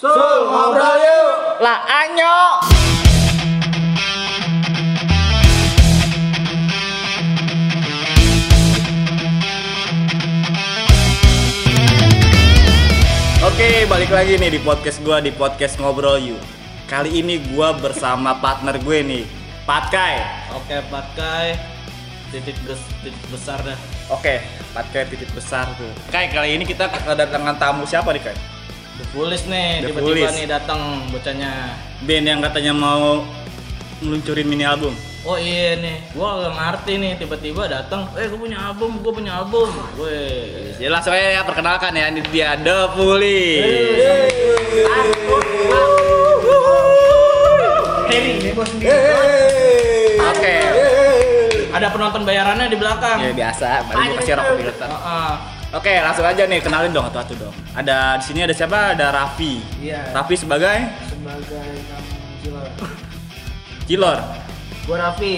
So, ngobrol yuk. Lah anyo. Oke, balik lagi nih di podcast gua di podcast ngobrol yuk. Kali ini gua bersama partner gue nih, Patkai. Oke, pakai titik bes titik besar dah. Oke, Patkai titik besar tuh. Kai, kali ini kita kedatangan tamu siapa nih, Kai? The Foolish nih, tiba-tiba nih datang bocahnya. Band yang katanya mau meluncurin mini album. Oh iya nih, gua gak ngerti nih tiba-tiba datang, eh gue punya album, gue punya album, gue. Ya langsung aja ya perkenalkan ya, ini dia The ini bos Oke. Ada penonton bayarannya di belakang. Ya biasa, baru gua kasih rokok di depan. Oke, langsung aja nih kenalin dong satu-satu dong. Ada di sini ada siapa? Ada Raffi. Iya. Raffi sebagai sebagai Cilor. Cilor. Gue Raffi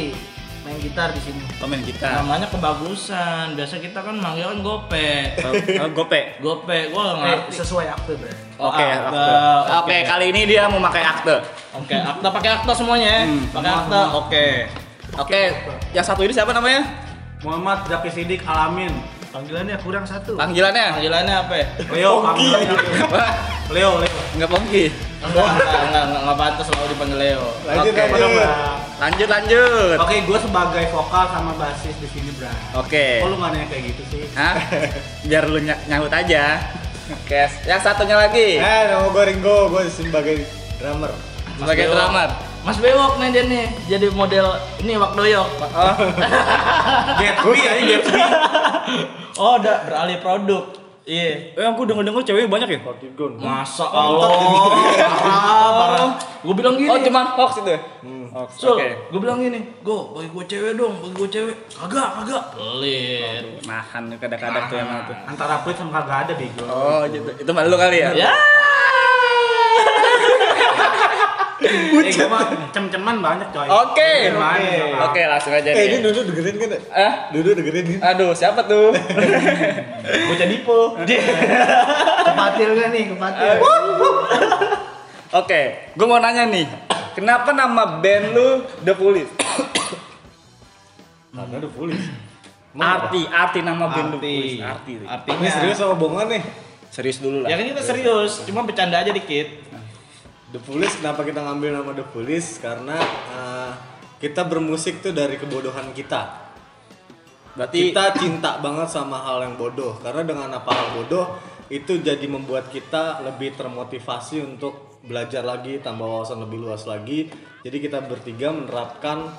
main gitar di sini. Komen kita. Namanya kebagusan. Biasa kita kan manggil kan gope. Oh, oh, Gope. Gope, gua gak Eh, ngerti. sesuai akte bre. Oh, Oke, akte. akte. Oke, kali ini dia mau pakai akte. Oke, akta pakai akta semuanya ya. Hmm. Pakai akta. Oke. Oke, yang satu ini siapa namanya? Muhammad Zaki Sidik Alamin. Panggilannya kurang satu. Panggilannya? Panggilannya apa ya? Leo, panggilannya Leo. Leo, Leo. enggak Pongki. Enggak, enggak, enggak, enggak, pantas selalu dipanggil Leo. Oke. Apa dong, Bra? Lanjut lanjut. Oke, gue sebagai vokal sama basis di sini, Bra. Oke. Kok lu nggak nanya kayak gitu sih? Hah? Biar lu ny- nyaut aja. Oke, yang satunya lagi. Eh, nama gue Ringo, gue sebagai drummer. Sebagai drummer. Mas Bewok nih dia nih, jadi model ini Wak Doyok. Oh, Gatsby ya, ini Gatsby. Oh, udah beralih produk. Iya. eh aku denger-denger cewek banyak ya? Fortigun. Masa Allah. Parah. Gue bilang gini. Oh, cuman hoax itu ya? Hoax. Sul, Oke. gue bilang gini, go, bagi gue cewek dong, bagi gue cewek. Kagak, kagak. Pelit. Nahan kadang-kadang tuh emang tuh. Antara pelit sama kagak ada, bego. Oh, gitu. Itu malu kali ya? Ya. Eh, mah cem-ceman banyak, coy. Oke. Oke, langsung aja Eh, ini. Dudu dengerin kan? Eh, Dudu dengerin kan? aduh, siapa tuh? Bocah Dipo. Kepatil gak nih? Kepatil. Oke, gue mau nanya nih. Kenapa nama band lu The Police? Karena udah fulis. Arti, arti nama band The. Police. Arti. Artinya. Ini serius sama bohongan nih? Serius dulu Ya lah. kan kita serius, cuma bercanda aja dikit. The Police, kenapa kita ngambil nama The Police? Karena eh, kita bermusik tuh dari kebodohan kita. Berarti Kita cinta banget sama hal yang bodoh. Karena dengan apa hal bodoh, itu jadi membuat kita lebih termotivasi untuk belajar lagi, tambah wawasan lebih luas lagi. Jadi kita bertiga menerapkan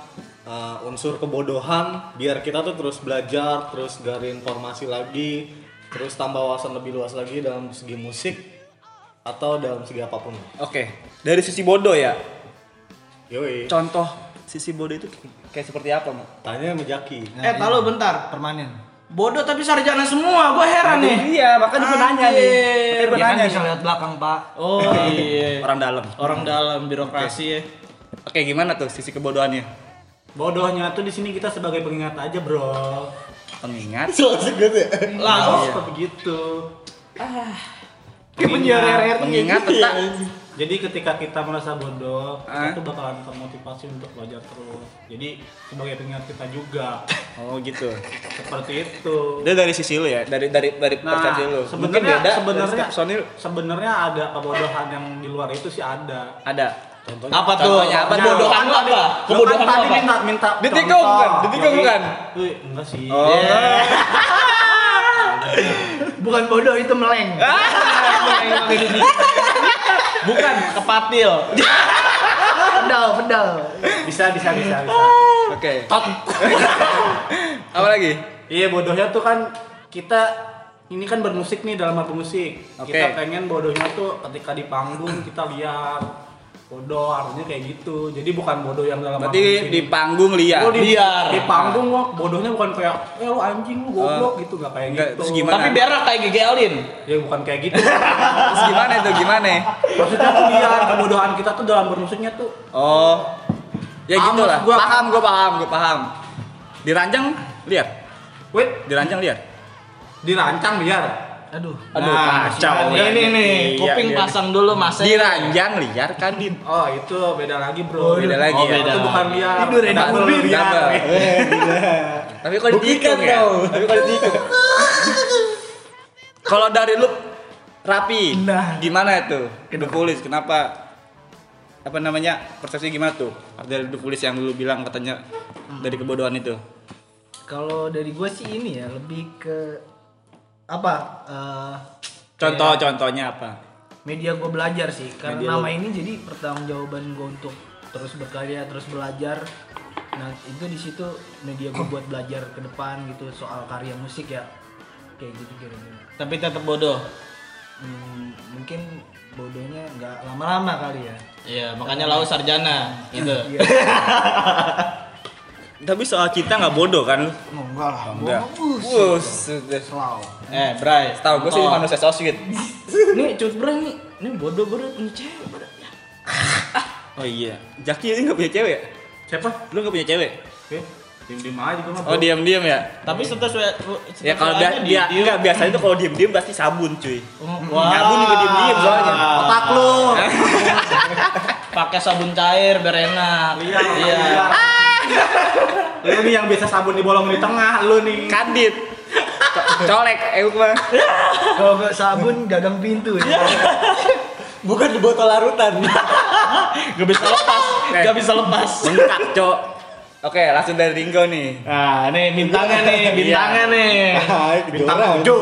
uh, unsur kebodohan biar kita tuh terus belajar, terus gali informasi lagi, terus tambah wawasan lebih luas lagi dalam segi musik atau dalam segi apa pun. Oke, dari sisi bodoh ya. Yoi. Contoh sisi bodoh itu kayak seperti apa, Mo? Tanya sama Jaki. eh, tahu bentar. Permanen. Bodoh tapi sarjana semua, gue heran nih. Iya, makanya gue nanya nih. Makanya gue Dia kan nanya bisa lihat belakang pak. Oh iya. Orang dalam. Orang dalam birokrasi ya. Oke, gimana tuh sisi kebodohannya? Bodohnya tuh di sini kita sebagai pengingat aja, Bro. Pengingat. Asik banget ya. Lalu Harus seperti Kayak penyiar RRI. Mengingat tentang Jadi ketika kita merasa bodoh, Ah. kita tuh bakalan termotivasi untuk belajar terus. Jadi sebagai pengingat kita juga Oh gitu. seperti itu. Dia dari sisi lu ya, dari dari dari Nah, persepsi lu. Sebenarnya sebenarnya sebenarnya ada kebodohan yang di luar itu sih ada. ada. apa tuh? Contohnya apa? Kebodohan lu apa? Kebodohan Lu tadi apa? minta minta Ditikung kan? Ditikung kan? Wih, enggak sih. Oh. Bukan bodoh itu meleng. Bukan kepatil. pedal, pedal. Bisa bisa bisa bisa. Oke. Apa lagi? Iya bodohnya tuh kan kita ini kan bermusik nih dalam hal musik. Oke. Kita pengen bodohnya tuh ketika di panggung kita liar. Bodoh artinya kayak gitu. Jadi bukan bodoh yang dalam Berarti arti di panggung liar. Oh, di, Liar. di panggung kok bodohnya bukan kayak eh lu anjing lu goblok gitu gak kayak Enggak, gitu. terus gimana? Tapi berak kayak Gigi Alin. Ya bukan kayak gitu. Terus gimana itu? Gimana? Maksudnya tuh liar kebodohan kita tuh dalam bermusiknya tuh Oh. Ya Paham gitu lah. gua. Paham, gua paham, gua paham. Diranjang liar. wait Diranjang liar. dirancang liar. Aduh. Aduh, Nah, kacau. Ini nih, Iya, kuping iya. pasang dulu mas. Di ranjang liar kan Din. Oh itu beda lagi bro. beda lagi Oh, ya. beda. Itu bukan liar. Double. liar. Tapi kalau ditikung ya. Tapi kalau ditikung. Kalau dari lu rapi, Nah. gimana itu? Dupulis, kenapa? Apa namanya? Persepsi gimana tuh? Dari Dupulis yang dulu bilang katanya dari kebodohan itu. Kalau dari gue sih ini ya lebih ke apa? eh, Contoh-contohnya apa? media gue belajar sih karena Media nama lu. ini jadi pertanggungjawaban gue untuk terus berkarya terus belajar nah itu di situ media gue buat belajar ke depan gitu soal karya musik ya kayak gitu kira-kira Tapi tetap bodoh. Hmm, mungkin bodohnya nggak lama-lama kali ya Iya, makanya lau sarjana gitu. Iya. Tapi soal cinta nggak bodoh kan? oh, enggak lah Enggak. Bus. Selalu. Eh, Bray. Tahu gue sih manusia so sweet. Nih, cut Bray nih. Ini bodoh bodoh punya cewek. Ya. Oh iya. Jaki ini nggak punya cewek. Siapa? Lu nggak punya cewek? Oke. Diem-diem aja gue mah. Oh diam-diam ya. Tapi setelah Ya kalau dia, dia enggak biasanya tuh kalau diem-diem pasti sabun cuy. Wah. Sabun juga diem-diem soalnya. Otak lu. pakai sabun cair biar enak. Iya. Iya. Lu nih yang biasa sabun dibolong di tengah, lu nih. Kadit. Co- Colek, eh mah. Kalau nggak sabun gagang pintu ya. Bukan di botol larutan. Gak bisa lepas. Gak bisa lepas. Bengkak, Cok. Oke, langsung dari Ringo nih. Nah, nih bintangnya nih, bintangnya nih. Bintang tujuh.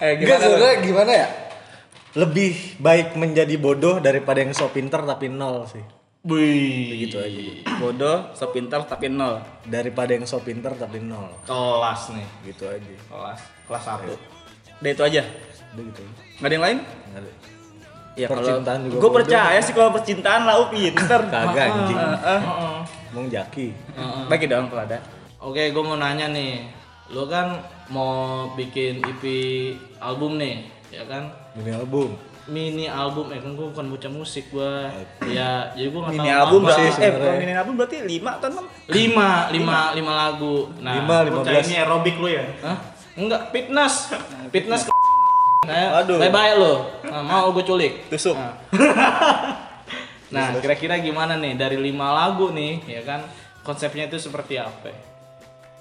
Eh, gimana? sebenarnya gimana ya? Lebih baik menjadi bodoh daripada yang so pinter tapi nol sih. Wih. Begitu aja. Bodoh, so pintar tapi nol. Daripada yang so pinter tapi nol. Kelas nih. Gitu aja. Kelas. Kelas satu. Udah itu aja. Udah gitu. Nggak ada yang lain? Nggak ada. Ya Percintaan juga Gue percaya sih kalau percintaan lah, pinter. Kagak anjing. Heeh. Emang jaki. Bagi dong kalau ada. Oke, gue mau nanya nih. Lu kan mau bikin EP album nih, ya kan? Ini album. Mini album, eh kan gue bukan bocah musik gua. Ya, jadi gue nggak Mini tahu album apa. berarti, sih eh kalau mini album berarti 5 atau 6? lima, lima, lima lagu. Nah, Lima, lima belas. ini aerobik lu ya. Hah? Enggak, fitness. Fitness Kayak, Aduh. bye-bye lo. Nah, mau gue culik. Tusuk. Nah. Nah, kira-kira gimana nih dari lima lagu nih, ya kan? Konsepnya itu seperti apa?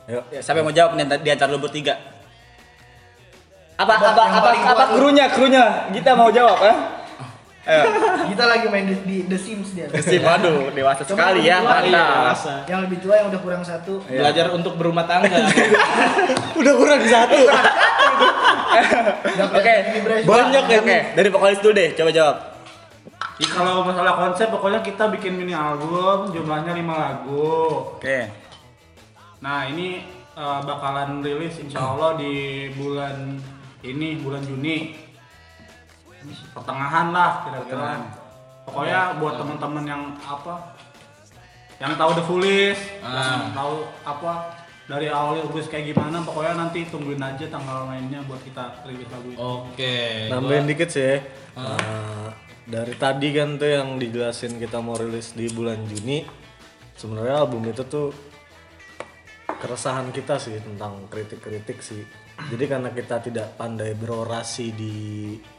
Yuk. Ya, siapa yang mau jawab nih di antara lu bertiga? Apa apa apa apa krunya krunya? Kita mau jawab, eh? Ayo. Kita lagi main di, di The Sims dia. Steve, waduh, dewasa Coba sekali ya, iya, mantap. Yang lebih tua yang udah kurang satu. Belajar untuk berumah tangga. Udah kurang satu. Oke, Banyak ya, Oke, dari vokalis dulu deh, coba jawab. Ya, kalau masalah konsep pokoknya kita bikin mini album jumlahnya 5 lagu. Oke. Nah ini eh, bakalan rilis insya Allah di bulan ini bulan Juni pertengahan lah kira-kira. Pokoknya buat teman-teman yang apa yang tahu The Foolish, yang tahu apa dari awalnya Foolish kayak gimana, pokoknya nanti tungguin aja tanggal mainnya buat kita rilis lagu itu. Oke. Nambahin dikit sih. Eh, dari tadi kan tuh yang dijelasin kita mau rilis di bulan Juni. Sebenarnya album itu tuh keresahan kita sih tentang kritik-kritik sih. Jadi karena kita tidak pandai berorasi di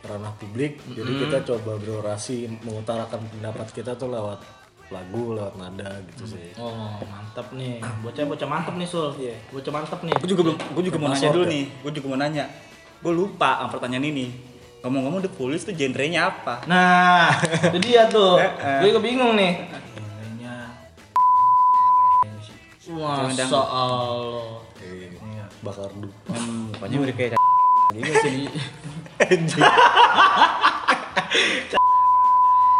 ranah publik, jadi kita coba berorasi mengutarakan pendapat kita tuh lewat lagu, lewat nada gitu sih. Oh, mantap nih. Bocah-bocah mantep nih, Sul. Bocah mantep nih. Gue juga belum, gue juga mau nanya dulu nih. Gue juga mau nanya. Gue lupa sama pertanyaan ini. Ngomong-ngomong The Police tuh genrenya apa? Nah, itu dia tuh. Gue juga bingung nih. Dangdut. Allah. Iya. Bakar du. Hmm, mukanya udah kayak Juga sih.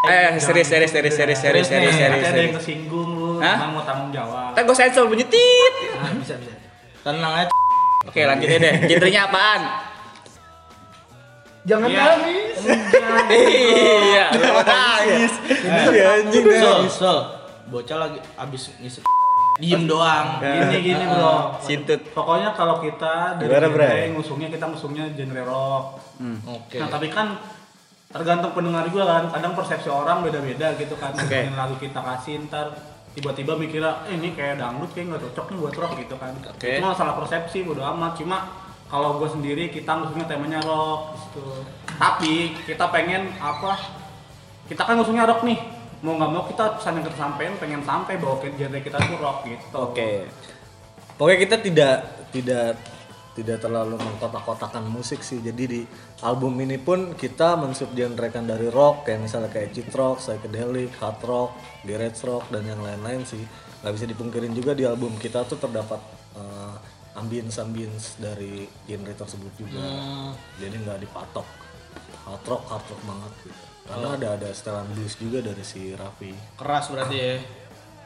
Eh, serius, serius, serius, serius, serius, serius, Nanti serius, ada yang serius. kesinggung lu, emang mau tanggung jawab. Kan gue sensor bunyi tit. Nah, bisa bisa. Tenang aja. Oke, lanjut deh. Genrenya apaan? Jangan Iya. nangis. Iya, nangis. Iya anjing Sul, Sul. Bocah lagi abis ngisi diem doang. Gini gini bro. Sintut. Pokoknya kalau kita dari Gimana, genre ngusungnya kita ngusungnya genre rock. Oke. Nah tapi kan tergantung pendengar juga kan. Kadang persepsi orang beda-beda gitu kan. Oke. Dengerin lagu kita kasih ntar tiba-tiba mikirnya eh, ini kayak dangdut kayak nggak cocok nih buat rock gitu kan. Oke. Itu masalah persepsi bodo amat. Cuma kalau gue sendiri kita ngusungnya temanya rock gitu. Tapi kita pengen apa? Kita kan ngusungnya rock nih. Mau nggak mau kita pesan yang kita sampein pengen sampai bahwa genre kita tuh rock gitu. Oke. Pokoknya kita tidak tidak tidak terlalu mengkotak-kotakan musik sih. Jadi di album ini pun kita mensubgenrekan dari rock kayak misalnya kayak cheat rock, psychedelic, hard rock, garage rock dan yang lain-lain sih. Nggak bisa dipungkirin juga di album kita tuh terdapat eh, ambience-ambience dari genre tersebut juga. Jadi nggak dipatok hard rock, hard rock banget gitu. Karena ada ada setelan blues juga dari si Raffi. Keras berarti ya.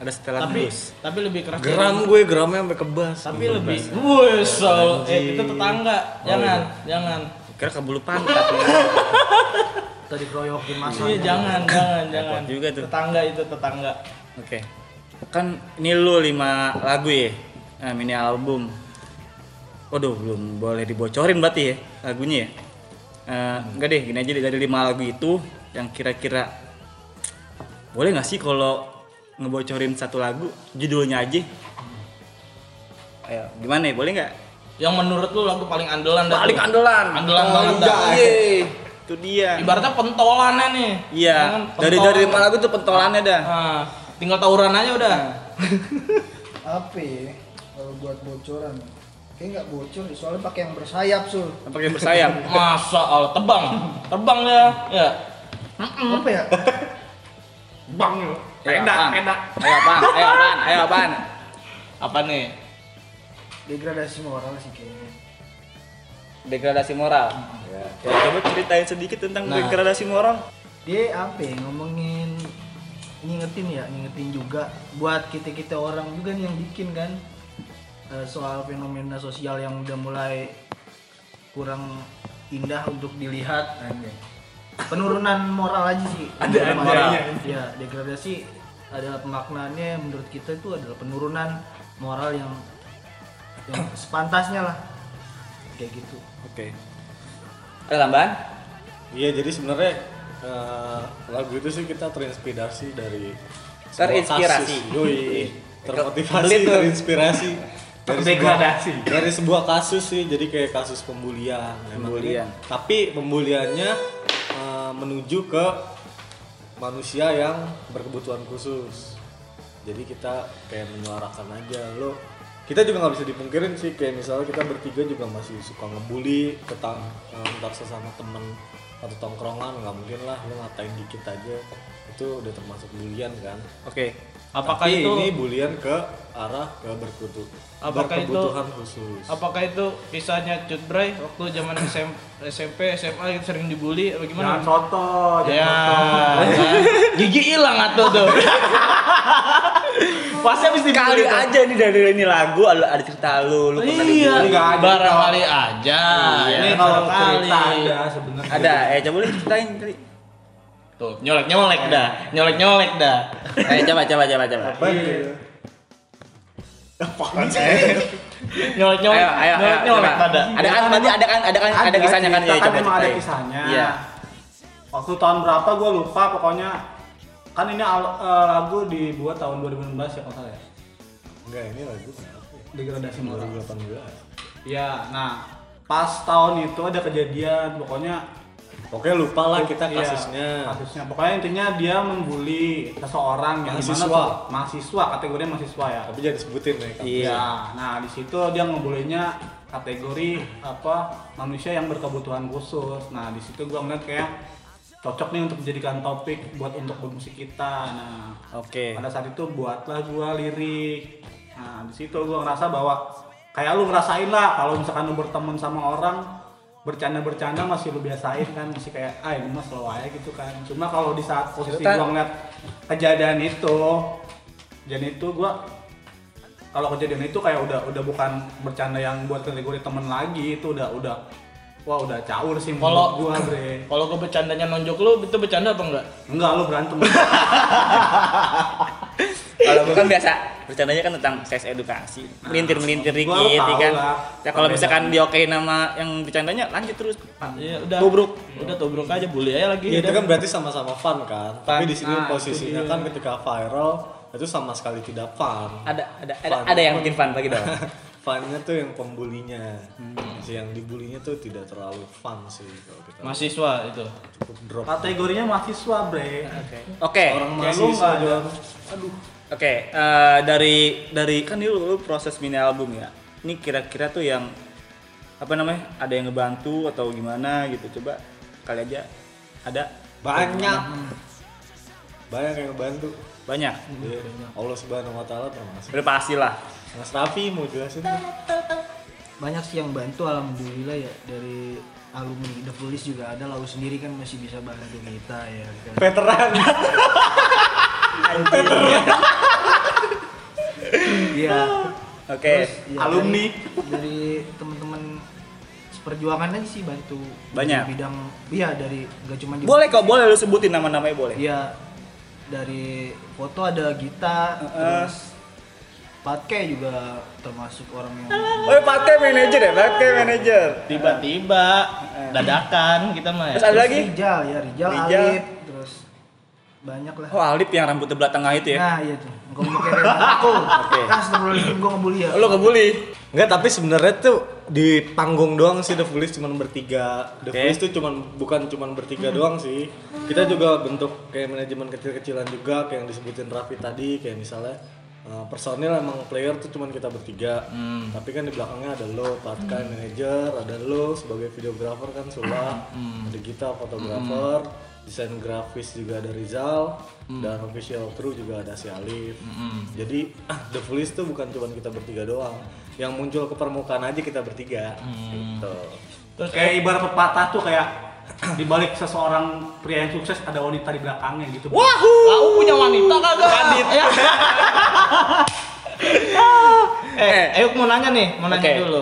Ada setelan Tapi blues. tapi lebih keras. Geram gue, geramnya sampai kebas. Tapi lebih. Wih, so, eh itu tetangga. Jangan, jangan. Kira kebulu pantat. Tadi keroyokin masa. Iya, jangan, jangan, jangan. juga tuh. Tetangga itu tetangga. Oke. Kan ini lu 5 lagu ya. Nah, mini album. Waduh, belum boleh dibocorin berarti ya lagunya ya. Eh, enggak deh, gini aja deh, dari 5 lagu itu yang kira-kira boleh nggak sih kalau ngebocorin satu lagu judulnya aja? Ayo, gimana ya? Boleh nggak? Yang menurut lu lagu paling andalan dah Paling andalan. Andalan banget dah. Iya. Itu dia. Ibaratnya pentolannya nih. Iya. Dari dari lima lagu tuh pentolannya dah. Nah, tinggal tawuran aja udah. apa ya kalau buat bocoran kayak nggak bocor soalnya pakai yang bersayap sul Pakai bersayap. Masa Allah tebang. Tebang ya. Ya. Apa ya Bang lu. Apaan? peda. Ayo apaan? Ayo apaan? Ayo apaan? Apa nih? degradasi moral sih kayaknya Degradasi moral. Ya. coba ceritain sedikit tentang Nah. degradasi moral. dia apa ya, ngomongin ngingetin ya ngingetin juga buat kita kita orang juga nih yang bikin kan eh, soal fenomena sosial yang udah mulai kurang indah untuk dilihat penurunan moral aja sih Ada moral adanya. ya degradasi adalah pemaknaannya menurut kita itu adalah penurunan moral yang yang sepantasnya lah kayak gitu Oke. Ada tambahan? Iya, jadi sebenarnya eh, lagu itu sih kita terinspirasi dari Terinspirasi. Yoi, termotivasi, terinspirasi dari sebuah, Terdegradasi. dari sebuah kasus sih. Jadi kayak kasus pembulian. Pembulian. Tapi pembuliannya menuju ke manusia yang berkebutuhan khusus. Jadi kita kayak menyuarakan aja lo kita juga nggak bisa dipungkirin sih kayak misalnya kita bertiga juga masih suka ngebully ketang eh, entar sesama temen atau tongkrongan nggak mungkin lah lo ngatain dikit aja itu udah termasuk bulian kan Oke. Apakah Tapi itu ini bulian ke arah ke berkutu Apakah itu- berkebutuhan khusus apakah itu kisahnya Cut Bray waktu zaman SM, SMP, SMA gitu sering dibully apa gimana? Jangan soto, jangan Ya, ya. gigi hilang atuh tuh. Pasti habis dibully Kali tuh. aja nih dari ini lagu ada, ada cerita lu, lu pernah Iya, dibully. Nggak ada. barangkali aja. Ini Ini kalau barangkali. cerita ada sebenarnya. Ada, eh coba lu ceritain kali. Tuh, nyolek nyolek dah, nyolek nyolek dah. Eh coba coba coba coba. Nyolek nyolek, Ayo, ayo, nyolek ayo, nyolek pada. Ada kan berarti ada kan ada kan ada kisahnya kan ya coba. ada kisahnya. Iya. Waktu tahun berapa gue lupa pokoknya kan ini al- eh, lagu dibuat tahun 2016 ya kalau salah ya. enggak ini lagu? Degradasi moral. 2018 Iya, nah pas tahun itu ada kejadian pokoknya Pokoknya lupa lah kita Iya, kasusnya. kasusnya. Pokoknya intinya dia membuli seseorang yang Mahasiswa. tuh- mahasiswa kategorinya mahasiswa ya. Tapi jangan disebutin ya. Iya. Nah di situ dia ngebulinya kategori apa manusia yang berkebutuhan khusus. Nah di situ gua ngeliat kayak cocok nih untuk dijadikan topik buat untuk bermusik kita. Nah Oke. pada saat itu buatlah gua lirik. Nah di situ gua ngerasa bahwa kayak lu ngerasain lah kalau misalkan lu berteman sama orang bercanda-bercanda masih lu biasain kan masih kayak ah ini mah slow aja gitu kan. Cuma kalau di saat posisi gua ngeliat kejadian itu kejadian itu gua kalau kejadian itu kayak udah udah bukan bercanda yang buat kategori temen lagi itu udah udah wah udah caur sih Kalau- gua bre. Kalau gue bercandanya nonjok lu, itu bercanda apa enggak? enggak lu berantem Kalau gue kan biasa bercandanya kan tentang seks edukasi, melintir melintir dikit, ya kan. lah. Ya kalau misalkan diokein nama yang bercandanya lanjut terus. Iya, udah. Tubruk. Udah tubruk aja bully aja lagi. Ya, itu udah. kan berarti sama-sama fun kan. Tapi di sini Nah, posisinya kan ketika viral itu sama sekali tidak fun. Ada ada ada, Fun. ada yang bikin fun lagi dong. funnya tuh yang pembulinya Si yang dibulinya tuh tidak terlalu fun sih kalau kita Mahasiswa itu. cukup drop Kategorinya mahasiswa, Bre. Oke. Kayak orang lu mahasiswa doang Aduh. Oke, eh, dari dari kan ini lu, lu proses mini album ya. Ini kira-kira tuh yang apa namanya? Ada yang ngebantu atau gimana gitu? Coba kali aja ada banyak banyak yang ngebantu banyak. Iya. Allah subhanahu wa ta'ala termasuk Udah pasti lah. Mas Raffi mau jelasin banyak sih yang bantu alhamdulillah ya dari alumni The Police juga ada lalu sendiri kan masih bisa bantu kita ya kan. veteran Iya. Oke. Ya, Alumni. dari, dari teman-teman perjuangan aja sih bantu Banyak. Di bidang iya dari gak cuma di Boleh kok, boleh lu sebutin nama-namanya boleh. Iya dari foto ada Gita terus Patke juga termasuk orang yang Oh, pakai manajer ya, pakai manajer. Tiba-tiba dadakan kita mah. ya. Terus ada lagi? Rijal ya Rijal, Rijal. Alip terus banyak lah Oh, Alip yang rambut belah tengah itu ya. nah iya tuh engkau mikirin aku Oke. astagfirullahaladzim gue ngebully ya Lu kebuli. Enggak, tapi sebenarnya tuh di panggung doang sih The Foolish cuman bertiga. The Oke. Foolish tuh cuman bukan cuman bertiga doang sih. Kita juga bentuk kayak manajemen kecil-kecilan juga kayak yang disebutin Raffi tadi kayak misalnya uh, personil emang player tuh cuman kita bertiga. Tapi kan di belakangnya ada lo, Patka manager, ada lo sebagai videografer kan Sula, ada kita fotografer, desain grafis juga ada Rizal dan official crew juga ada si Alif. Jadi ah, The Foolish tuh bukan cuma kita bertiga doang. Yang muncul ke permukaan aja kita bertiga. Gitu. Terus Kayak ibarat pepatah tuh kayak di balik seseorang pria yang sukses ada wanita di belakangnya gitu. Lau punya wanita kagak? Kadit. eh, Ayo mau nanya nih, mau nanya Oke. dulu.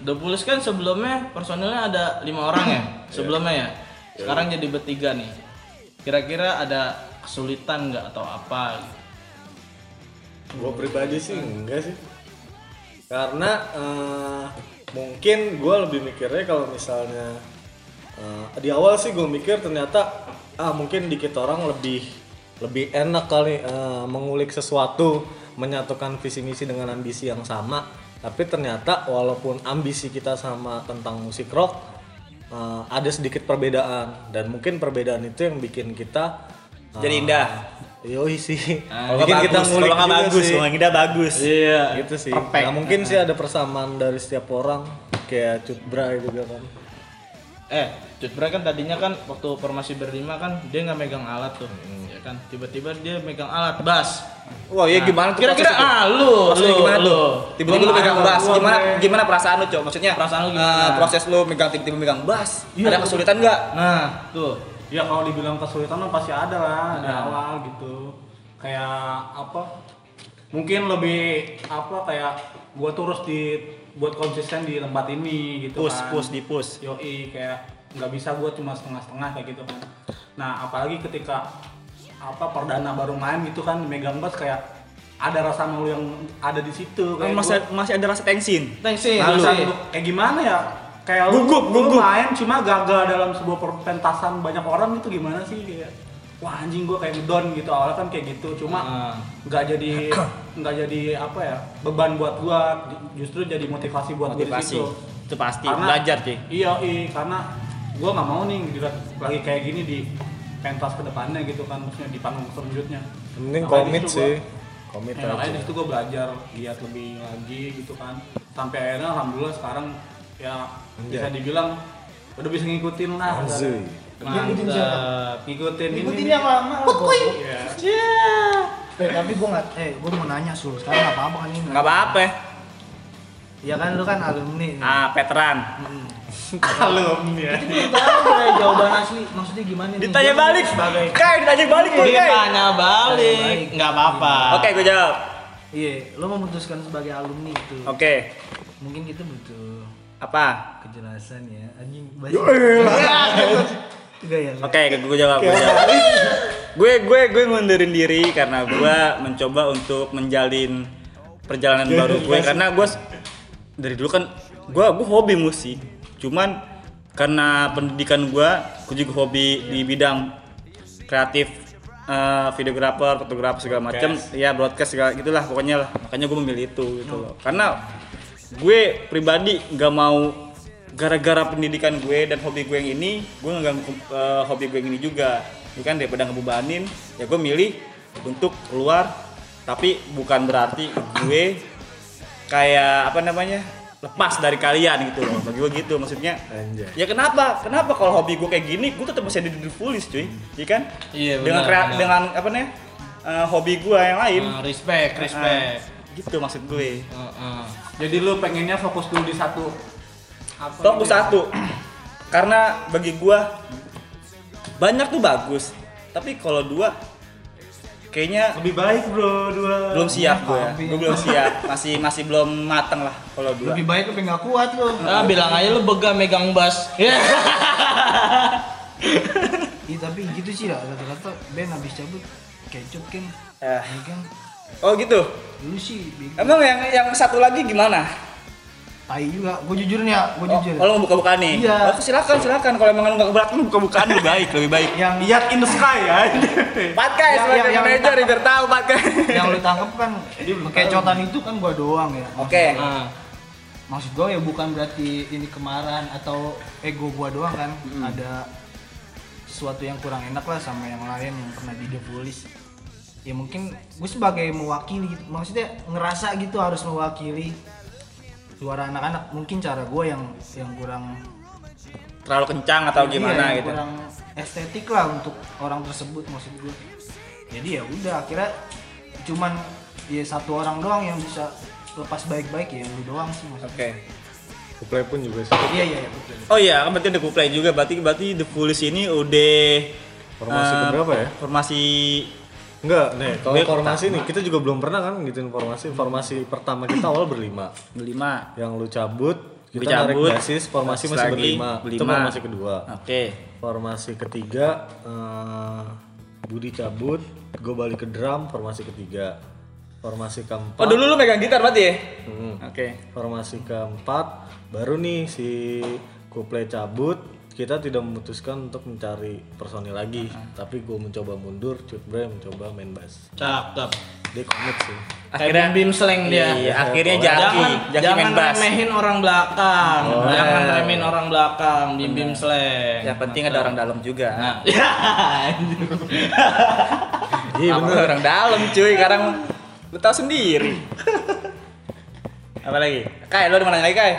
The Police kan sebelumnya personilnya ada lima orang ya, sebelumnya ya. Sekarang jadi bertiga nih. Kira-kira ada kesulitan nggak atau apa? Gue pribadi sih enggak sih. Karena eh, mungkin gue lebih mikirnya kalau misalnya eh, di awal sih gue mikir ternyata ah mungkin dikit orang lebih lebih enak kali eh, mengulik sesuatu, menyatukan visi misi dengan ambisi yang sama. Tapi ternyata walaupun ambisi kita sama tentang musik rock, eh, ada sedikit perbedaan dan mungkin perbedaan itu yang bikin kita eh, Jadi indah. Yoi sih. Bikin nggak kita ngulik kalau juga bagus, sih. kalau nggak bagus. Iya. gitu sih. Nah, mungkin sih ada persamaan dari setiap orang kayak Cut Bray juga kan. Eh, Cut Bray kan tadinya kan waktu formasi berlima kan dia nggak megang alat tuh, ya kan? Tiba-tiba dia megang alat bass. Wah, iya gimana tuh? Kira-kira ah lu, lu, gimana lu. tuh? Tiba-tiba lu megang bass. Gimana gimana perasaan lu, Cok? Maksudnya Perasaan lu gimana? proses lu megang tiba-tiba megang bass. Iya, ada kesulitan nggak? Nah, tuh. Ya kalau dibilang kesulitan mah pasti ada lah di Nah. awal gitu. Kayak apa? Mungkin lebih apa kayak gua terus di buat konsisten di tempat ini gitu Push, kan. push, di push. Yoi kayak nggak bisa gua cuma setengah-setengah kayak gitu kan. Nah, apalagi ketika apa perdana baru main gitu kan megang bass kayak ada rasa malu yang ada di situ Kan kayak masih gua- masih ada rasa tensin. Thanks sih, Nah, lu rasa lu- kayak gimana ya? Kayak lu, Gugup, lu gugup. main cuma gagal dalam sebuah perpentasan banyak orang itu gimana sih kayak wah anjing gua kayak down gitu awalnya kan kayak gitu cuma Ah. nggak jadi nggak jadi apa ya beban buat gua justru jadi motivasi buat Motivasi. situ Itu pasti Karena- belajar, Ci. iya iya karena gua nggak mau nih dilihat lagi kayak gini di pentas ke depannya gitu kan maksudnya di panggung selanjutnya Mending Makanya komit sih. gua- Komit Ya, aja. di situ gue belajar giat lebih lagi gitu kan sampai akhirnya alhamdulillah sekarang ya bisa dibilang udah bisa ngikutin lah Anjay. Ngikutin siapa? Mantap. ngikutin Ikutin ini yang lama lah gua. Iya. Eh, tapi gue nggak, eh gue mau nanya sul, sekarang nggak apa-apa kan ini? Nggak apa-apa. ya. Ya kan lu kan alumni. Ah, veteran. alumni ya Itu kayak jawaban asli, maksudnya gimana nih? Ditanya balik. sebagai Kai, ditanya balik, Boy, Kai. Ditanya balik, nggak apa-apa. Oke, gue jawab. Iya, lo memutuskan sebagai alumni itu. Oke. Mungkin kita butuh Apa? kejelasan ya. Anjing banyak. Ya. Oke, gue jawab, gue jawab. gue gue gue ngundurin diri karena gue mencoba untuk menjalin perjalanan baru gue. karena gue dari dulu kan gue gue hobi musik. Cuman karena pendidikan gue gue juga hobi di bidang kreatif eh, videografer fotografer segala macam ya broadcast segala gitulah pokoknya lah. Makanya gue memilih itu gitu loh. Karena gue pribadi nggak mau gara-gara pendidikan gue dan hobi gue yang ini gue ngeganggu eh, hobi gue yang ini juga. Ya kan daripada ngebebanin ya gue milih untuk keluar. Tapi bukan berarti gue kayak apa namanya lepas dari kalian gitu loh. Bagi gue gitu maksudnya. Anjay. ya kenapa? Kenapa kalau hobi gue kayak gini gue tetap masih ada di The Foolish cuy. Iya kan? Iya, dengan benar, krea- benar. dengan apa nih eh, hobi gue yang lain. Ah, respect, respect. gitu maksud gue. Heeh. Jadi lu pengennya fokus dulu di satu fokus gitu ya? satu karena bagi gua banyak tuh bagus tapi kalau dua kayaknya Lebih baik bro dua. belum siap gue ya Gua belum siap masih masih belum mateng lah kalau dua Lebih baik tapi nggak kuat lo. Ah, bilang aja lu bega megang bass. Ya. Iya tapi gitu sih lah rata-rata Ben habis cabut kecut kan. Eh. Kan. oh gitu Dulu sih emang yang yang satu lagi gimana Tai juga. Gue jujur nih ya, gue oh, jujur. kalau buka-bukaan nih Iya. oh, silakan silakan kalau emang lu nggak keberatan buka-bukaan lebih baik lebih baik Yang Lihat in the sky ya. Pat guys Yang- sebagai yang- yang- manajer biar tahu Pat guys yang lu tangkap kan kecotan itu kan gua doang ya. oke Ah. Maksud gue ya bukan berarti ini kemarahan atau ego gua doang kan. Ada sesuatu yang kurang enak lah sama yang lain yang pernah di The Police. Ya mungkin gue sebagai mewakili gitu. Maksudnya ngerasa gitu harus mewakili suara anak-anak. Mungkin cara gue yang yang kurang terlalu kencang atau Iya, gimana yang gitu kurang estetik lah untuk orang tersebut maksud gue. Jadi ya udah akhirnya cuman ya satu orang doang yang bisa lepas baik-baik ya lu doang sih maksudnya. oke Kuplay pun juga sih. Iya iya iya. Oh iya, kan berarti ada Kuplay juga. Berarti berarti The Foolish ini udah Formasi eh, keberapa ya? Formasi Enggak, nih kalau Gue formasi nih kita juga belum pernah kan ngituin formasi. Formasi pertama kita awal berlima. berlima. Yang lu cabut, kita cabut, narik basis, formasi masih lagi, berlima. Itu berlima. formasi kedua. Oke. Formasi ketiga eh, Budi cabut, gue balik ke drum, formasi ketiga. Formasi keempat. Oh dulu lu megang gitar berarti ya? Hmm. Oke. Formasi keempat baru nih si Kuplay cabut kita tidak memutuskan untuk mencari personil lagi tapi gue mencoba mundur Cutbre mencoba main bass Cakep. dia komit sih Akhirnya bim slang dia. Iya, akhirnya Jaki, jangan Jaki jangan main bass. remehin orang belakang. Oh, jangan iya. remehin orang belakang, bim bim slang. Yang penting ada orang dalam juga. Nah, ya. iya Apa bener orang dalam cuy, sekarang lu tahu sendiri. Apa lagi? Kai, lu ada mau nanya lagi Kai?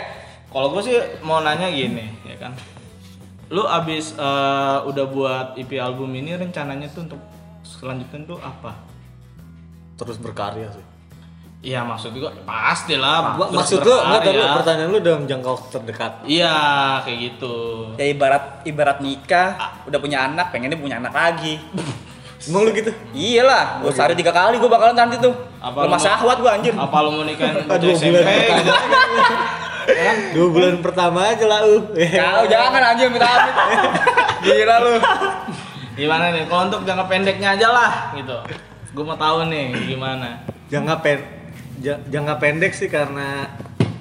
Kalau gue sih mau nanya gini, ya kan. Lu abis eh, udah buat EP album ini rencananya tuh untuk selanjutnya tuh apa? terus berkarya sih Iya maksud gue pasti lah. Mak- terus maksud lu enggak berkarya. tadi pertanyaan lu dalam jangka waktu terdekat Iya kayak gitu. Ya ibarat ibarat nikah, udah punya anak, pengennya punya anak lagi. emang lu gitu Iyalah, gue sehari tiga kali gue bakalan nanti tuh. Apa Lemah syahwat gue anjir. Apa lu mau nikahin SMP? bulan dua bulan pertama aja lah uh Kau jangan anjir minta amit. Gila lu. Gimana nih? Kalau untuk jangka pendeknya aja lah gitu. Gue mau tahu nih gimana. jangka pen ja- jangka pendek sih karena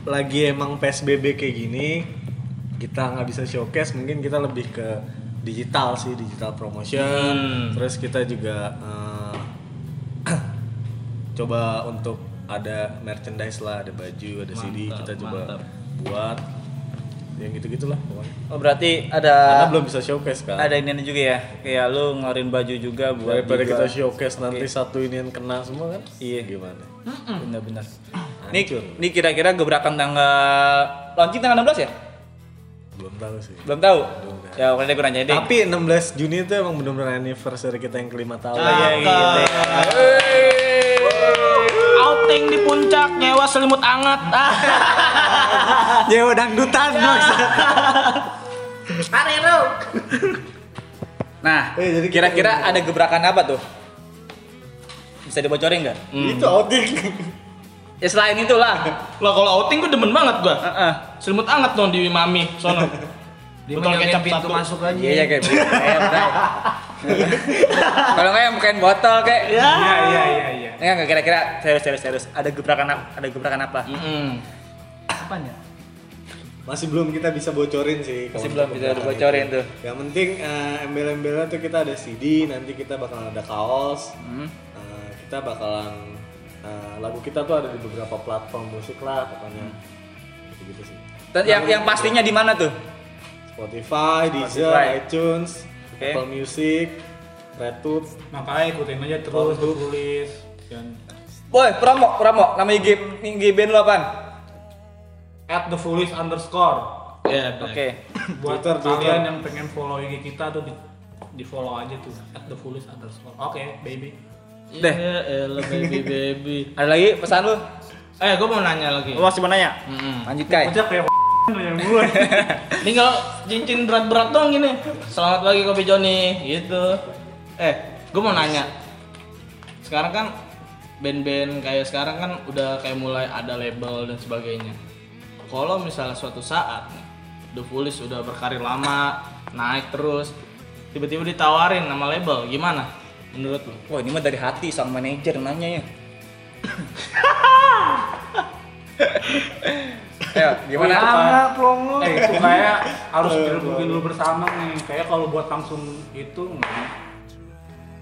lagi emang psbb kayak gini kita nggak bisa showcase mungkin kita lebih ke digital sih digital promotion Hmm. terus kita juga eh, coba untuk ada merchandise lah ada baju ada CD Mantap, kita coba mantap. buat yang gitu gitulah pokoknya Oh berarti karena ada belum bisa showcase kan ada ini juga ya. Kayak lu ngeluarin baju juga buat daripada kita showcase nanti satu ini yang kena semua kan Iya. gimana Bener-bener. Nih, nih kira-kira gebrakan tanggal launching tanggal 16 ya? belum tahu sih Belum tahu. Belum tahu. Ya, pokoknya gue nanya deh. Tapi 16 Juni itu emang bener-bener anniversary kita yang kelima tahun. Oh, iya, gitu. Outing di puncak nyewa selimut anget. Ah. Nyewa dangdutan maksudnya. Nah, Eh, kira-kira ada gebrakan apa tuh? Bisa dibocorin nggak? Itu outing. Ya selain itulah. Lah kalau outing gue demen banget gua. Heeh. Selimut anget dong di Mami sono. Dia Botol kecap pintu satu. masuk aja. Iya ya kayak kayak udah. Kalau nggak yang bukain botol kayak. Ya. Iya iya iya iya. Enggak enggak kira-kira serius serius serius. Ada gebrakan apa? Ada gebrakan apa? Mm-mm. Apanya? Masih belum kita bisa bocorin sih. Masih belum bisa dibocorin itu. tuh. Yang penting eh, embel-embelnya tuh kita ada CD, nanti kita bakalan ada kaos. Hmm. Eh, kita bakalan eh, lagu kita tuh ada di beberapa platform musik lah pokoknya. gitu sih Dan yang yang pastinya di mana tuh? Spotify, Deezer, Spotify. iTunes, Oke. Apple Music, RedTube, makanya ikutin aja terus tulis dan Boy, promo, promo. Nama IG IG band lu apaan? at the foolish underscore Iya, Oke. buat Twitter, kalian Twitter. yang pengen follow IG kita tuh di, di follow aja tuh at the foolish underscore oke baby Deh. Iya, elah baby baby. Ada lagi pesan lu? Eh, gue mau nanya lagi. Lu masih mau nanya? Mm-mm. Lanjut Kai. aja kayak gue Tinggal cincin berat-berat dong gini. Selamat pagi kopi Joni, gitu. Eh, gue mau nanya. Sekarang kan band-band kayak sekarang kan udah kayak mulai ada label dan sebagainya. Kalau misalnya suatu saat The Foolish udah berkarir lama, naik terus, tiba-tiba ditawarin nama label, gimana? Menurut lu? Wah, ini mah dari hati sang manajer nanya ya. Ayo, gimana? Anak plongo. Eh itu kayak harus direbutin dulu bersama nih. Kayak kalau buat langsung itu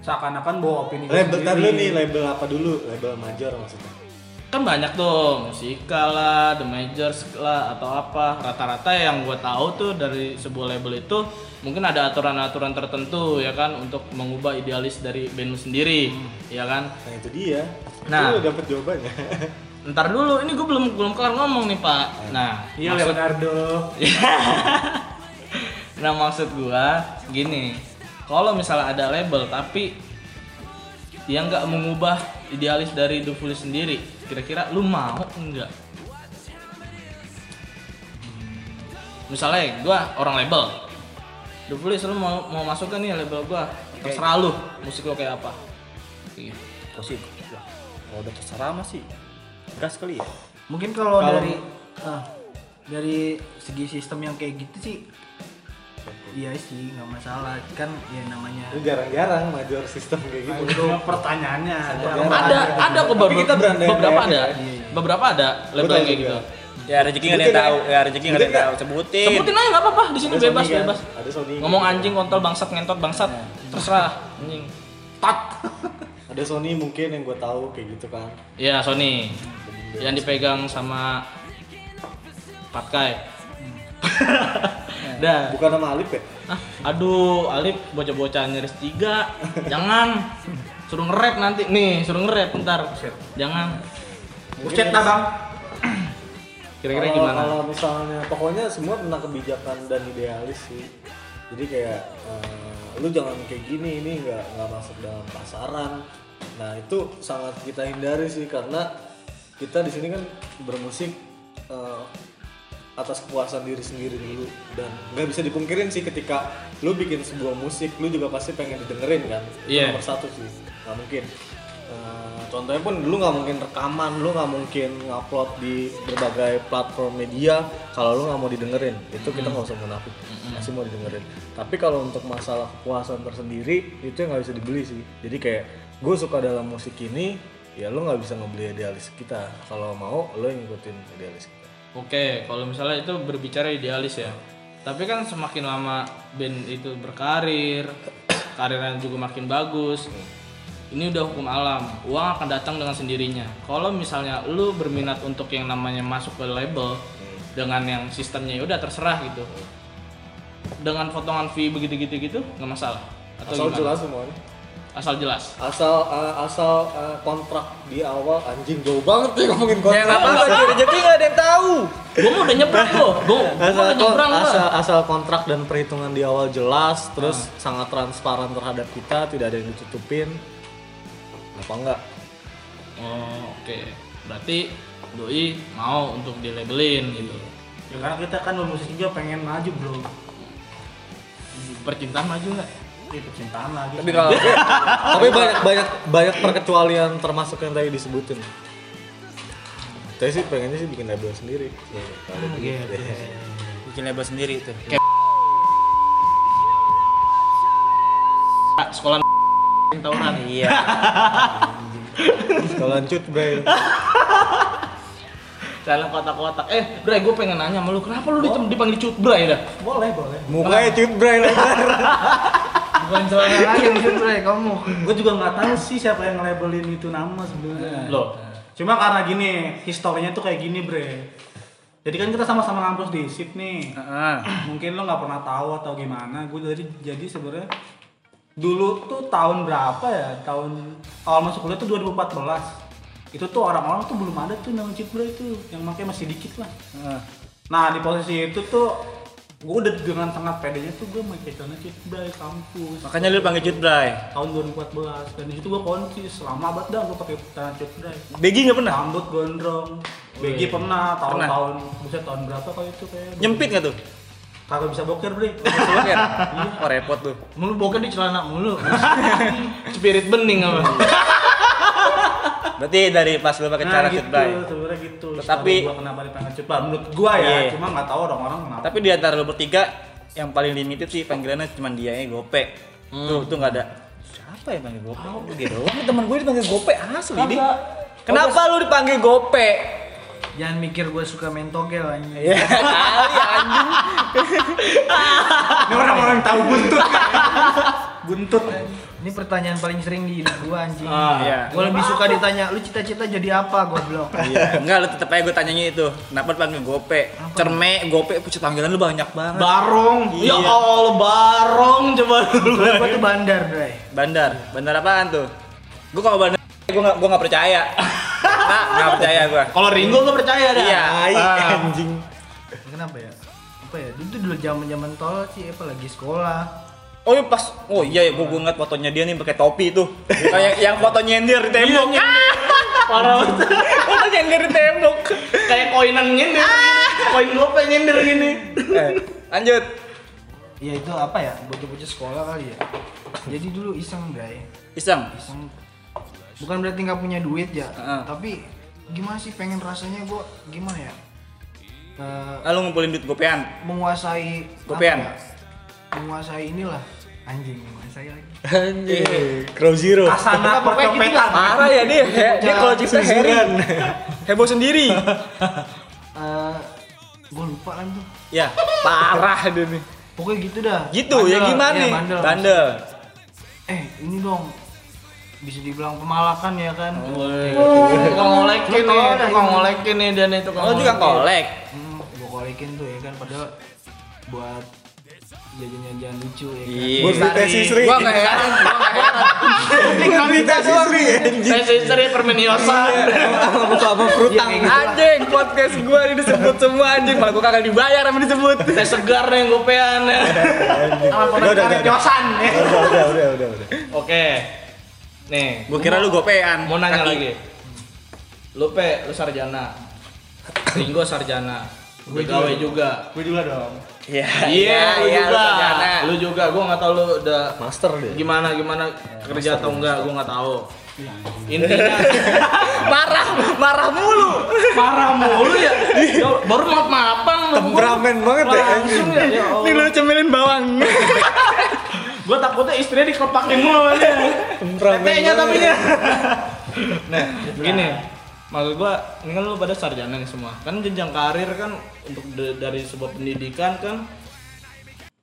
seakan-akan bawa opini label dulu sendiri. nih label apa dulu? Label major maksudnya? Kan banyak tuh musika lah, the majors lah atau apa. Rata-rata yang gue tahu tuh dari sebuah label itu mungkin ada aturan-aturan tertentu ya kan untuk mengubah idealis dari band lu sendiri ya kan? Nah itu dia. Nah. itu dapat jawabannya ntar dulu ini gue belum belum kelar ngomong nih pak. Nah Iya maksud Leonardo. nah maksud gua gini. Kalau misalnya ada label tapi yang nggak mengubah idealis dari The Foolish sendiri kira-kira lu mau enggak misalnya gua orang label. The Foolish lu mau mau masuk kan nih label gua? Terserah lu musik lo kayak apa. Kayak sih. Wah, Kalau udah terserah mah Gas kali ya. Mungkin kalau dari ah, dari segi sistem yang kayak gitu sih Iya sih, nggak masalah. Kan ya namanya itu jarang-jarang major sistem kayak gitu Cuma pertanyaannya ada. ada ada kok Tapi kita beberapa berandai-andai beberapa ada ya. beberapa ada label kayak gitu Ya rezeki nggak ada yang tahu. ya. Ya rezeki nggak ada yang Sebutin tahu. Sebutin. Sebutin aja nggak apa-apa di sini Ada bebas Sony kan? bebas. Ada Sony Ngomong anjing, kontol, bangsat, ngentot, bangsat, terserah anjing. Tat. ada Sony mungkin yang gue tahu kayak gitu kan Iya Sony yang dipegang sama Patkai. Dah. bukan nama Alip ya Ah, aduh, Alip bocah-bocah nyaris tiga. Jangan. Suruh nge-rap nanti. Nih, suruh nge-rap ntar. Jangan. Bucet dah bang. Kira-kira gimana? Kalau misalnya pokoknya semua tentang kebijakan dan idealis sih. Jadi kayak eh, lu jangan kayak gini ini nggak nggak masuk dalam pasaran. Nah itu sangat kita hindari sih karena kita di sini kan bermusik eh, atas kepuasan diri sendiri dulu. Dan nggak bisa dipungkirin sih ketika lu bikin sebuah musik lu juga pasti pengen didengerin kan? Itu Iya. nomor satu sih. Nggak mungkin. Eh, contohnya pun lu nggak mungkin rekaman lu nggak mungkin ngupload di berbagai platform media kalau lu nggak mau didengerin. Itu kita nggak usah munafik. Masih mau didengerin. Tapi kalau untuk masalah kepuasan tersendiri itu yang nggak bisa dibeli sih. Jadi kayak gue suka dalam musik ini ya lu nggak bisa ngebeli idealis kita kalau mau lu yang ngikutin idealis kita Oke, kalau misalnya itu berbicara idealis ya. Tapi kan semakin lama band itu berkarir, karirnya juga makin bagus. Ini udah hukum alam. Uang akan datang dengan sendirinya. Kalau misalnya lu berminat untuk yang namanya masuk ke label dengan yang sistemnya ya udah terserah gitu. Dengan potongan fee begitu-gitu gitu nggak masalah. Atau asal gimana? jelas semuanya Asal jelas. asal uh, asal uh, kontrak di awal anjing jauh banget nih ngomongin kontrak Ya nggak apa-apa rezeki nggak ada yang tahu. Gua mau udah nyebrang loh. Gua, gua asal, nyebrang asal, asal kontrak dan perhitungan di awal jelas terus sangat transparan terhadap kita tidak ada yang ditutupin apa enggak Oh, oke. Berarti doi mau untuk dilabelin gitu. Ya karena kita kan bermusik juga pengen maju bro. Percintaan maju nggak? Percintaan lagi. Tapi kalau tapi banyak banyak banyak perkecualian termasuk yang tadi disebutin saya sih pengennya sih bikin label sendiri ya, kalau begitu. bikin label sendiri itu. Sekolah tawuran. Iya. sekalian cut bray Dalam kotak-kotak. Eh, Bray, gue pengen nanya sama lu, kenapa lu dipanggil cut Bray dah? Boleh boleh. mukanya cut bray lebar bukan celana lagi mungkin Bre, kamu. Gue juga nggak tahu sih siapa yang labelin itu nama sebenarnya. Loh, Cuma karena gini, historinya tuh kayak gini bre. jadi kan kita sama-sama ngampus di SIP nih Heeh. mungkin lo nggak pernah tahu atau gimana gue jadi jadi sebenarnya dulu tuh tahun berapa ya tahun awal masuk kuliah tuh 2014 itu tuh orang-orang tuh belum ada tuh nama Cipra itu yang makanya masih dikit lah Heeh. nah di posisi itu tuh gue udah dengan sangat pedenya tuh gue pakai celana di kampus Makanya lu panggil Cut Bray. tahun 2014 dan di situ gue konsis lama banget dah gue pakai celana Cipra Begi nggak pernah? rambut gondrong BG pernah tahun-tahun buset tahun berapa kali itu kayak Nyempit nggak tuh? kagak bisa boker bre Coba kan? Oh repot tuh. Mulu bokeh di celana mulu. Spirit bening apa? Berarti dari pas lu pakai cara gitu, Cut sebenarnya gitu. Tapi- gua kenapa dipanggil Cut Bray? Menurut gua ya, Iya. cuma nggak tahu orang-orang kenapa. Tapi di antara lu bertiga yang paling limited sih panggilannya cuma dia ya Gope. Tuh, tuh nggak ada. Siapa yang panggil Gope? Oh, dia doang. Temen gue dipanggil Gope asli di. Kenapa lu dipanggil Gope? Jangan mikir gue suka main togel anjing. Ya kali anjing. Ini orang-orang yang tahu buntut. buntut. Ini pertanyaan paling sering di hidup gue anjing. Iya. Gue lebih suka ditanya, lu cita-cita jadi apa goblok? Iya. Enggak, lu tetep aja gue tanyanya itu. Kenapa dipanggil Gope? Cerme, Gope, pucuk panggilan lu banyak banget. Barong. Ya Allah, barong coba dulu. Gue tuh bandar, Bray. Bandar, bandar apaan tuh? Gue kalau bandar, gue nggak gue nggak percaya. Nah, nggak percaya gue. Kalau Ringo gak percaya dah. Iya. Ah. anjing. Kenapa ya? Apa ya? Dulu tuh dulu zaman-zaman tol sih, apa lagi sekolah. Oh iya pas, oh iya gue gue ngeliat fotonya dia nih pakai topi tuh. Kayak yang foto nyender di tembok. Parah banget. foto nyender di tembok. Kayak koinan nyender. Koin gope nyender gini. Eh, lanjut. Ya itu apa ya? Bocah-bocah sekolah kali ya. Jadi dulu iseng, Bray. Iseng. Iseng. Bukan berarti nggak punya duit ya, Heeh. tapi gimana sih pengen rasanya gue gimana ya? Eh, Lalu ngumpulin duit gopean. menguasai Gopean. apa ya? Menguasai inilah anjing menguasai lagi Anjing. Crow Zero. Asana Pokoknya gitu percopetan. Parah ya dia. He- dia kalau cerita Harry. Heboh sendiri. Eh gue lupa kan tuh Ya, parah dia nih. pokoknya gitu dah Gitu, ya Bandel. gimana Iya, nih? bandel. Bandel. eh ini dong bisa dibilang pemalakan ya kan Tukang ngolekin nih, tukang ini. ngolekin nih dia nih tukang Oh juga kolek. hmm, gue kolekin tuh ya kan padahal buat jajan-jajan lucu ya kan Iya. Bos tesis Sri. Gua nggak heran, gua nggak heran. Anjing. Saya seri permeniosa. Sama buku apa frutang. Iya, gitu. Anjing, podcast gua ini disebut semua anjing, malah gua kagak dibayar sama disebut. Teh segar nih gopean. Sama Udah, udah, udah. Udah, udah, udah, udah. Oke. Nih, Gua kira lu gopean. mau nanya lagi. Lu pe, lu sarjana. Ringo sarjana. Gue gawe juga. Gue juga dong. Iya, Iya, lu iya, juga. sarjana. Lu juga. Gua nggak tahu lu udah Master dia. gimana gimana kerja atau enggak, gua nggak tahu. Intinya marah, marah mulu. marah mulu ya. Ya, Baru maaf maafan Temperamen banget ya, Langsung ya. ya Ini lu cemelin bawang. Gua takutnya istrinya dikelepakin mulu dia. Temperamen Tetenya tapi ya. Nah, gini. Maksud gua, ini kan lu pada sarjana nih semua. Kan jenjang karir kan untuk de- dari sebuah pendidikan kan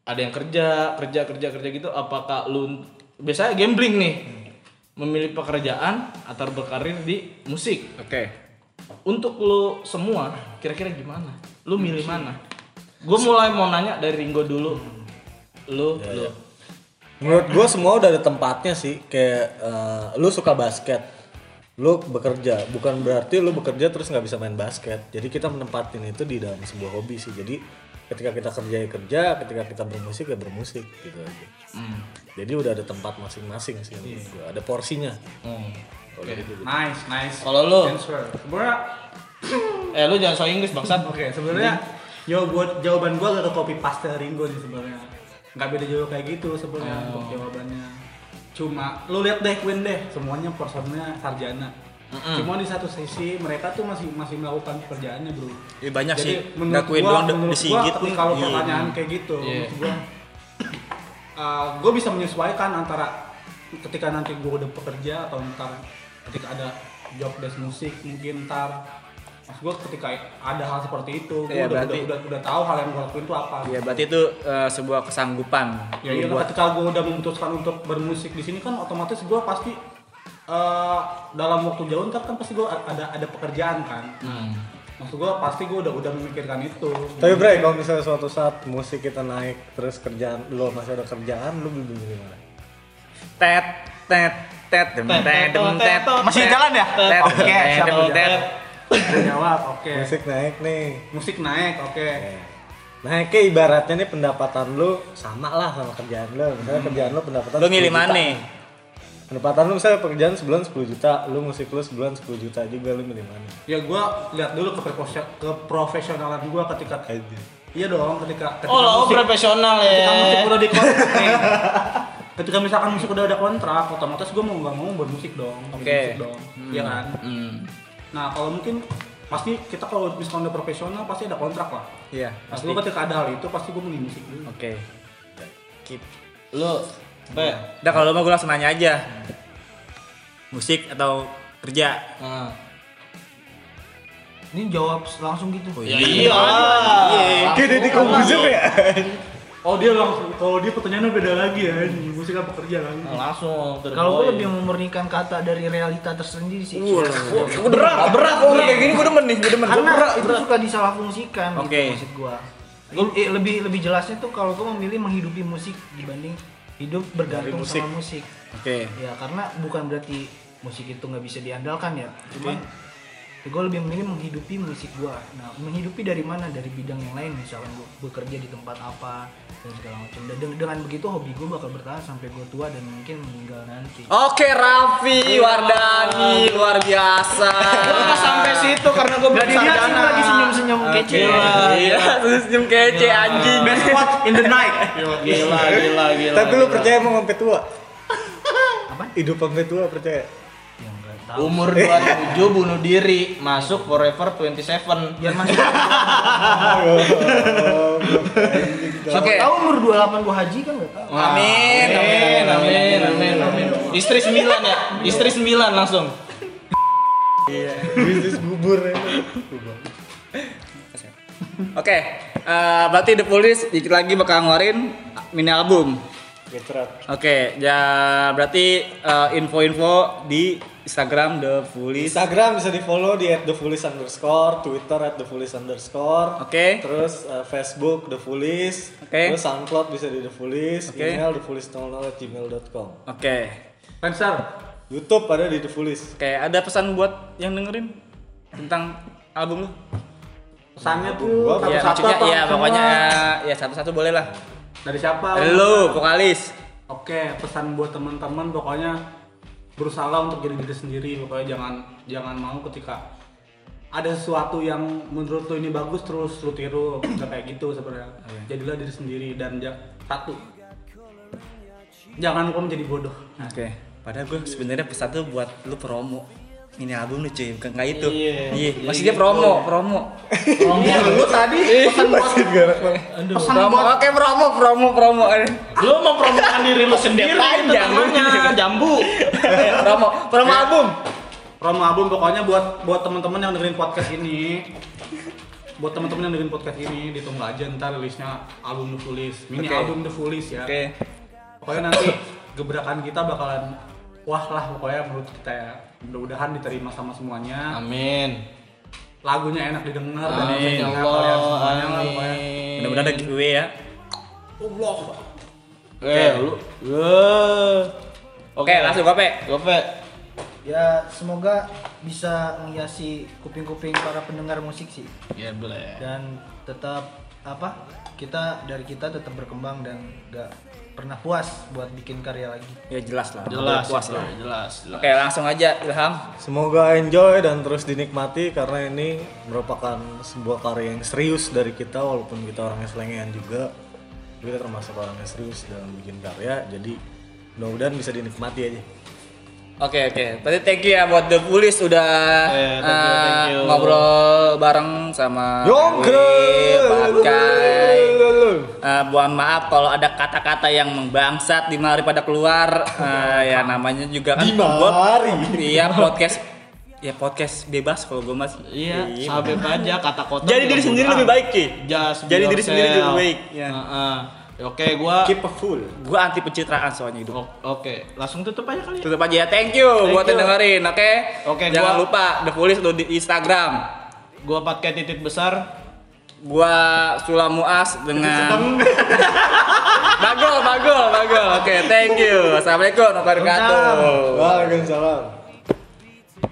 ada yang kerja, kerja, kerja, kerja gitu. Apakah lu biasanya gambling nih? Memilih pekerjaan atau berkarir di musik. Oke. Untuk lu semua, kira-kira gimana? Lu milih mana? Gue mulai mau nanya dari Ringo dulu. Lu, lu. Menurut gua semua udah ada tempatnya sih. Kayak eh, lu suka basket, lu bekerja. Bukan berarti lu bekerja terus nggak bisa main basket. Jadi kita menempatin itu di dalam sebuah hobi sih. Jadi ketika kita kerja ya kerja, ketika kita bermusik ya bermusik gitu aja. Jadi udah ada tempat masing-masing sih gua. Ada porsinya. Hmm. Kalau gitu. Nice, nice. Kalau lu. Sebenarnya eh lu jangan so Inggris bangsat. Oke, sebenarnya yo buat jawaban gua gak ke copy paste Ringo nih sebenarnya. Nggak beda jauh kayak gitu sebenarnya untuk jawabannya. Cuma lu lihat deh Queen deh, semuanya personnya sarjana. Cuma di satu sisi mereka tuh masih masih melakukan pekerjaannya, Bro. Iya banyak sih. Jadi menurut Ngakuin gua, doang di- menurut disigit gua ketika lo Iya. pertanyaan kayak gitu, Iya. menurut gua gue bisa menyesuaikan antara ketika nanti gue udah bekerja atau ntar ketika ada job desk musik mungkin ntar gue ketika ada hal seperti itu gue Iya, udah, berarti- udah, udah, udah tahu hal yang gue lakuin itu apa Iya, berarti itu eh, sebuah kesanggupan. ya iya buat ketika gue udah memutuskan untuk bermusik di sini kan otomatis gue pasti eh, dalam waktu jauh ntar kan pasti gue ada ada pekerjaan kan Hmm. maksud gua pasti gua udah udah memikirkan itu Tapi Bray, kalau misalnya suatu saat musik kita naik terus kerjaan lo masih ada kerjaan, lu lebih milih mana? Tet tet tet tet tet. Masih jalan ya? Tet Oke, tet tet. Gua jawab oke Musik naik nih. musik naik oke Naiknya ibaratnya nih pendapatan lu sama lah sama kerjaan lu. Misalnya kerjaan lu pendapatan Lu milih 10 juta. mana? Pendapatan lu misalnya pekerjaan sebulan 10 juta, lu musik lu sebulan 10 juta juga lu milih mana? ya gua lihat dulu ke keprofesionalan gua ketika Aja. iya dong ketika ketika Oh, lo musik profesional ketika musik ya. udah di kontrak ketika misalkan musik udah ada kontrak otomatis gue mau nggak mau bermusik dong Oke. bermusik dong iya kan Hmm. Nah kalau mungkin pasti kita kalau misalkan udah profesional pasti ada kontrak lah Iya, Nah, pasti. lu ketika ada hal itu pasti gue milih musik dulu Oke. Keep. Lu Pe. Udah kalau lu mau gue langsung nanya aja. Musik atau kerja? Nah. Ini jawab langsung gitu. Ya iya. Kayak Deddy Corbuzier ya? Oh dia langsung kalau dia pertanyaannya beda lagi ya ini musik apa kerja lagi Langsung. to the Kalau gue lebih memurnikan kata dari realita tersendiri sih. Berat, berat kalau kayak gini gue demen nih, gue demen. Karena itu suka disalahfungsikan Oke. gitu maksud gua. I- i- lebih lebih jelasnya tuh kalau gua memilih menghidupi musik dibanding hidup bergantung musik. sama musik. Oke. Ya karena bukan berarti musik itu nggak bisa diandalkan ya. Cuman gue lebih memilih menghidupi musik gua. Nah, menghidupi dari mana? Dari bidang yang lain, misalkan gua bekerja di tempat apa dan segala macam. Dan dengan, dengan begitu hobi gue bakal bertahan sampai gue tua dan mungkin meninggal nanti. Oke, Raffi Wardani luar biasa. Gua nggak sampai situ karena gua belum Jadi dia sarjana. lagi senyum-senyum kece. Iya, terus senyum kece anjing. best watch in the night Gila, gila, gila. Tapi lu percaya mau sampai tua? Apa? Hidup sampai tua percaya? Tahu. Umur 27 bunuh diri, masuk forever 27. Biar masih Oke. Siapa tahu umur 28 gua haji kan enggak tahu. Amin, amin, amin, amin, amin. Istri 9 ya? Istri 9 langsung. Bisnis bubur ya. Oke, eh, berarti The Police dikit lagi bakal ngeluarin mini album. Oke, ya berarti eh, info-info di Instagram The Police. Instagram bisa di follow di @thefulis underscore, Twitter @thefulis underscore. Oke. Terus uh, Facebook The Fulis. Oke. Terus SoundCloud bisa di The Fulis. Oke. Email thefulis00@gmail.com. Oke. Spencer YouTube ada di The Fulis. Oke, ada pesan buat yang dengerin tentang album lu? pesannya tuh Iya, satu-satu apa ya semua? pokoknya ya satu-satu boleh lah. Dari siapa lu, vokalis. Oke, pesan buat teman-teman pokoknya berusaha untuk jadi diri sendiri. Pokoknya jangan jangan mau ketika ada sesuatu yang menurut lu ini bagus terus lu tiru nggak kayak gitu sebenarnya. Jadilah diri sendiri dan ja- satu jangan lupa menjadi bodoh. Nah, Oke. Padahal gue sebenarnya pesan tuh buat lu promo. Ini album lu cuy, bukan kayak itu. Iya. Iya, masih dia promo, promo. Iya, lu tadi pesan buat pesan Promo, buat oke promo, promo, promo. Lu mempromokan diri lu sendiri itu panjang. namanya jambu. promo, promo album. promo album pokoknya buat buat teman-teman yang dengerin podcast ini buat teman-teman yang dengerin podcast ini ditunggu aja ntar rilisnya album The Foolish mini Oke. album The Foolish ya Oke. pokoknya nanti gebrakan kita bakalan wah lah pokoknya menurut kita ya mudah-mudahan diterima sama semuanya Amin. lagunya enak didengar dan Amin ya kalian Allah. semuanya Amin. Mudah-mudahan ada giveaway ya. Allah Eh, lu. Eh. Oke, langsung gope. Gope. Ya semoga bisa menghiasi kuping-kuping para pendengar musik sih Ya boleh. dan tetap apa kita dari kita tetap berkembang dan gak pernah puas buat bikin karya lagi. Ya jelas lah. Jelas, puas lah. jelas, jelas. Oke, langsung aja Ilham. Semoga enjoy dan terus dinikmati karena ini merupakan sebuah karya yang serius dari kita walaupun kita orangnya selengean juga. Kita termasuk orang yang serius dalam bikin karya jadi mudah-mudahan bisa dinikmati aja. Oke oke, berarti thank you ya buat The Police udah Eh, thank you, eh, thank you. ngobrol bareng sama Yongkre! gue, Patkai. Eh, mohon maaf kalau ada kata-kata yang membangsat di mari pada keluar. Eh, ya namanya juga kan Di mari. Iya podcast ya podcast bebas kalau gue mas. Iya, sabep aja kata kota. Jadi diri sendiri lebih baik ki. Jadi diri sendiri lebih baik. Ya. Heeh. Oke, gua keep a full. Gua anti pencitraan soalnya hidup. Oke, okay. langsung tutup aja kali. Ya? Tutup aja ya. Thank you thank buat yang dengerin, oke? Okay? Oke, okay, jangan gua... lupa The Foolish di Instagram. Gua pakai titik besar. Gua sulamuas dengan Bagol, bagol, bagol. Oke, okay, thank you. Assalamualaikum warahmatullahi wabarakatuh. Waalaikumsalam.